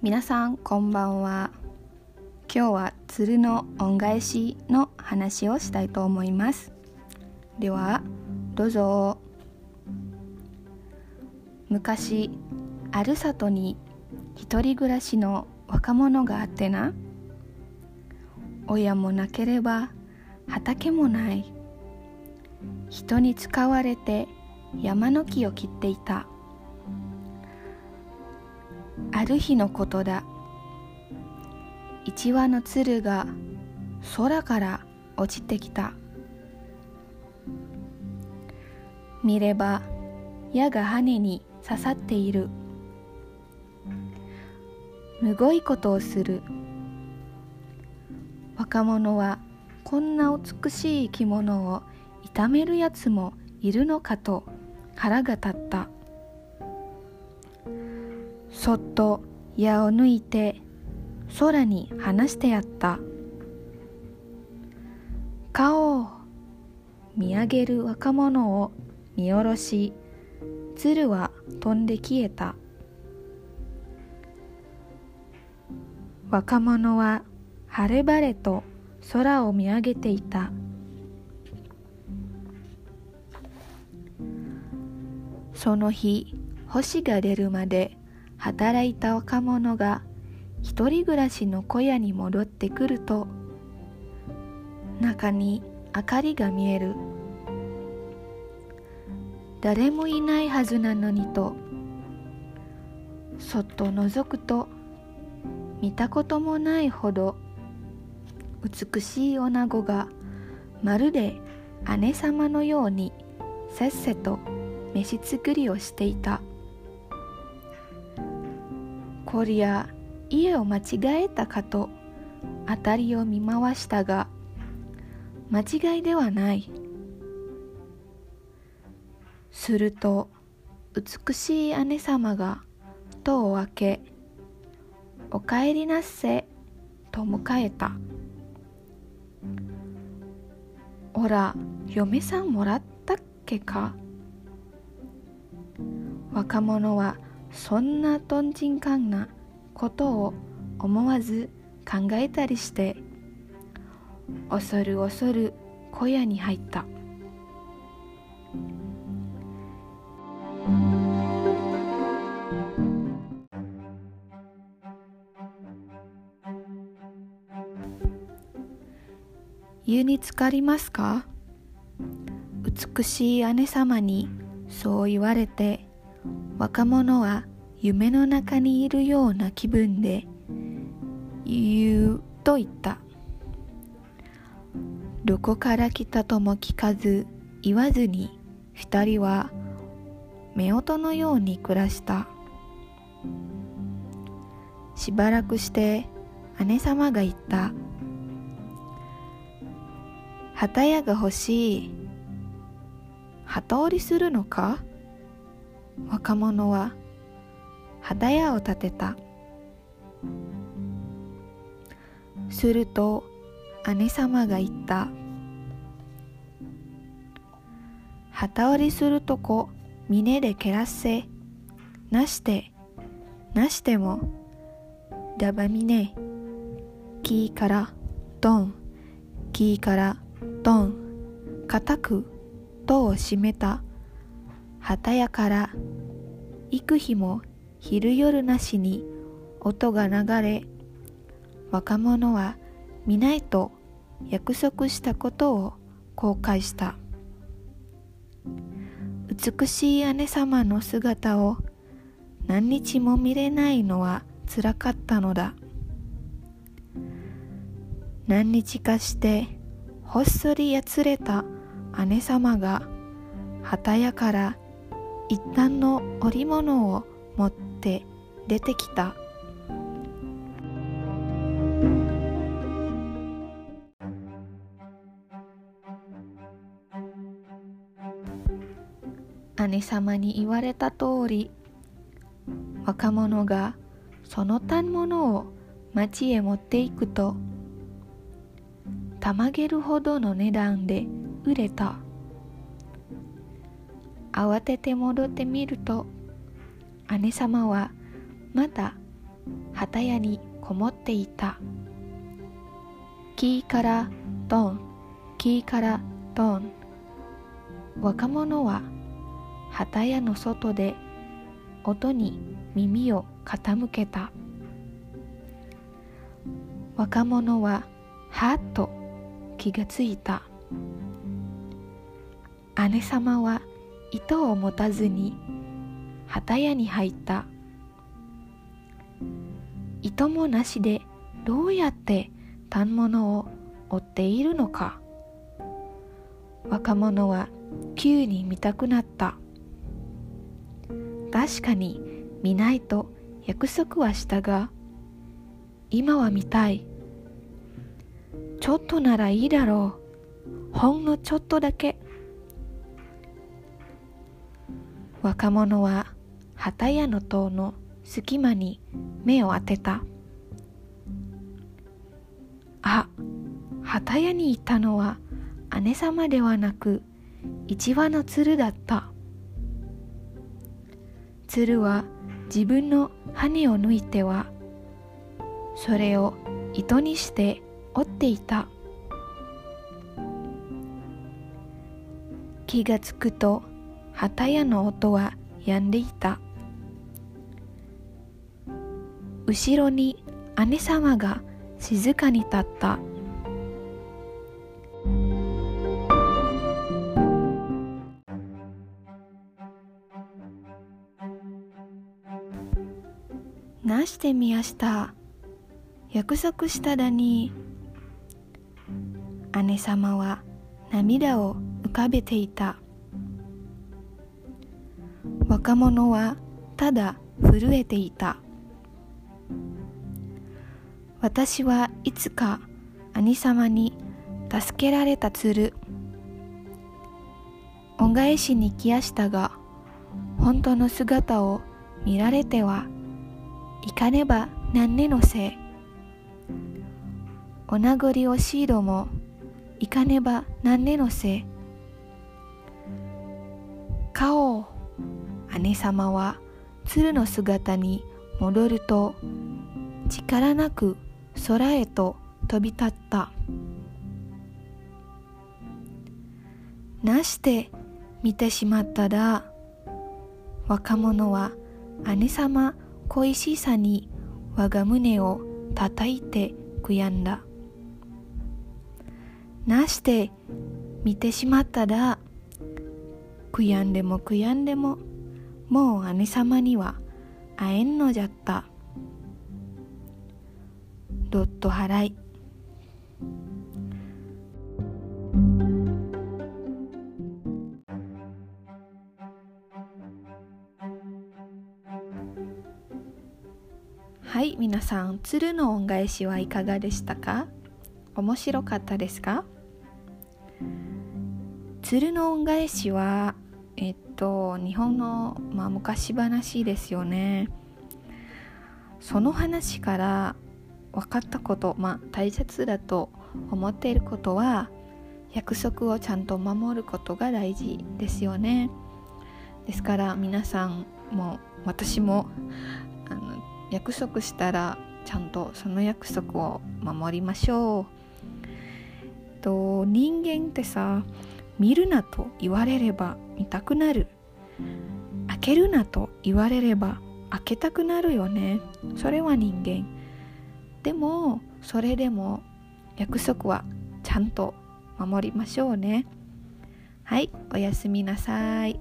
皆さんこんばんは。今日は鶴の恩返しの話をしたいと思います。ではどうぞ。昔ある里に一人暮らしの若者があってな。親もなければ畑もない。人に使われて山の木を切っていた。ある日のことだ。一羽の鶴が空から落ちてきた。見れば矢が羽に刺さっている。むごいことをする。若者はこんな美しい着物を痛めるやつもいるのかと腹が立った。そっと矢を抜いて空に放してやった。顔を見上げる若者を見下ろし鶴は飛んで消えた。若者は晴れ晴れと空を見上げていた。その日星が出るまで働いた若者が一人暮らしの小屋に戻ってくると中に明かりが見える。誰もいないはずなのにとそっと覗くと見たこともないほど美しい女子がまるで姉様のようにせっせと飯作りをしていた。こりゃ家を間違えたかと辺りを見回したが間違いではないすると美しい姉様が戸を開け「おかえりなっせ」と迎えた「おら嫁さんもらったっけか?」若者はそんなとんちんかんなことを思わず考えたりして恐る恐る小屋に入った。湯に浸かりますか？美しい姉様にそう言われて若者は夢の中にいるような気分で言うと言った。どこから来たとも聞かず言わずに二人は夫婦のように暮らした。しばらくして姉様が言った。旗屋が欲しい。旗織りするのか？若者は旗屋を建てた。すると姉様が言った。旗織りするとこ峰で蹴らせなしてなしてもだばみね木からドン木からドン固く戸を閉めた。旗屋から幾日も昼夜なしに音が流れ若者は見ないと約束したことを後悔した。美しい姉様の姿を何日も見れないのはつらかったのだ。何日かしてほっそりやつれた姉様が旗屋から一旦の織物を持って出てきた。姉様に言われた通り若者がその反物を町へ持っていくとたまげるほどの値段で売れた。慌てて戻ってみると姉様はまだ旗屋にこもっていた。キーからドンキーからドン。若者は旗屋の外で音に耳を傾けた。若者ははっと気がついた。姉様は糸を持たずに旗屋に入った。糸もなしでどうやって反物を追っているのか。若者は急に見たくなった。確かに見ないと約束はしたが今は見たい。ちょっとならいいだろう。ほんのちょっとだけ若者は旗屋の塔の隙間に目を当てた。あ旗屋にいたのは姉様ではなく一羽の鶴だった。鶴は自分の羽を抜いてはそれを糸にして折っていた。気がつくと旗屋の音は止んでいた。後ろに姉様が静かに立った。なしてみやした。約束しただに姉様は涙を浮かべていた。若者はただ震えていた。私はいつか兄様に助けられた鶴。恩返しに来やしたが本当の姿を見られてはいかねばなんねのせい。お名残惜しいどもいかねばなんねのせい。顔を姉様は鶴の姿に戻ると力なく空へと飛び立った。なして見てしまっただ若者は姉様恋しさに我が胸を叩いて悔やんだ。なして見てしまっただ悔やんでも悔やんでももう姉様には会えんのじゃった。どっと払い。はい皆さん鶴の恩返しはいかがでしたか？面白かったですか？鶴の恩返しはえっと日本の、まあ、昔話ですよね。その話から分かったこと、まあ、大切だと思っていることは約束をちゃんと守ることが大事ですよね。ですから皆さんも私もあの約束したらちゃんとその約束を守りましょう。と人間ってさ見るなと言われれば見たくなる。開けるなと言われれば開けたくなるよね。それは人間。でもそれでも約束はちゃんと守りましょうね。はいおやすみなさい。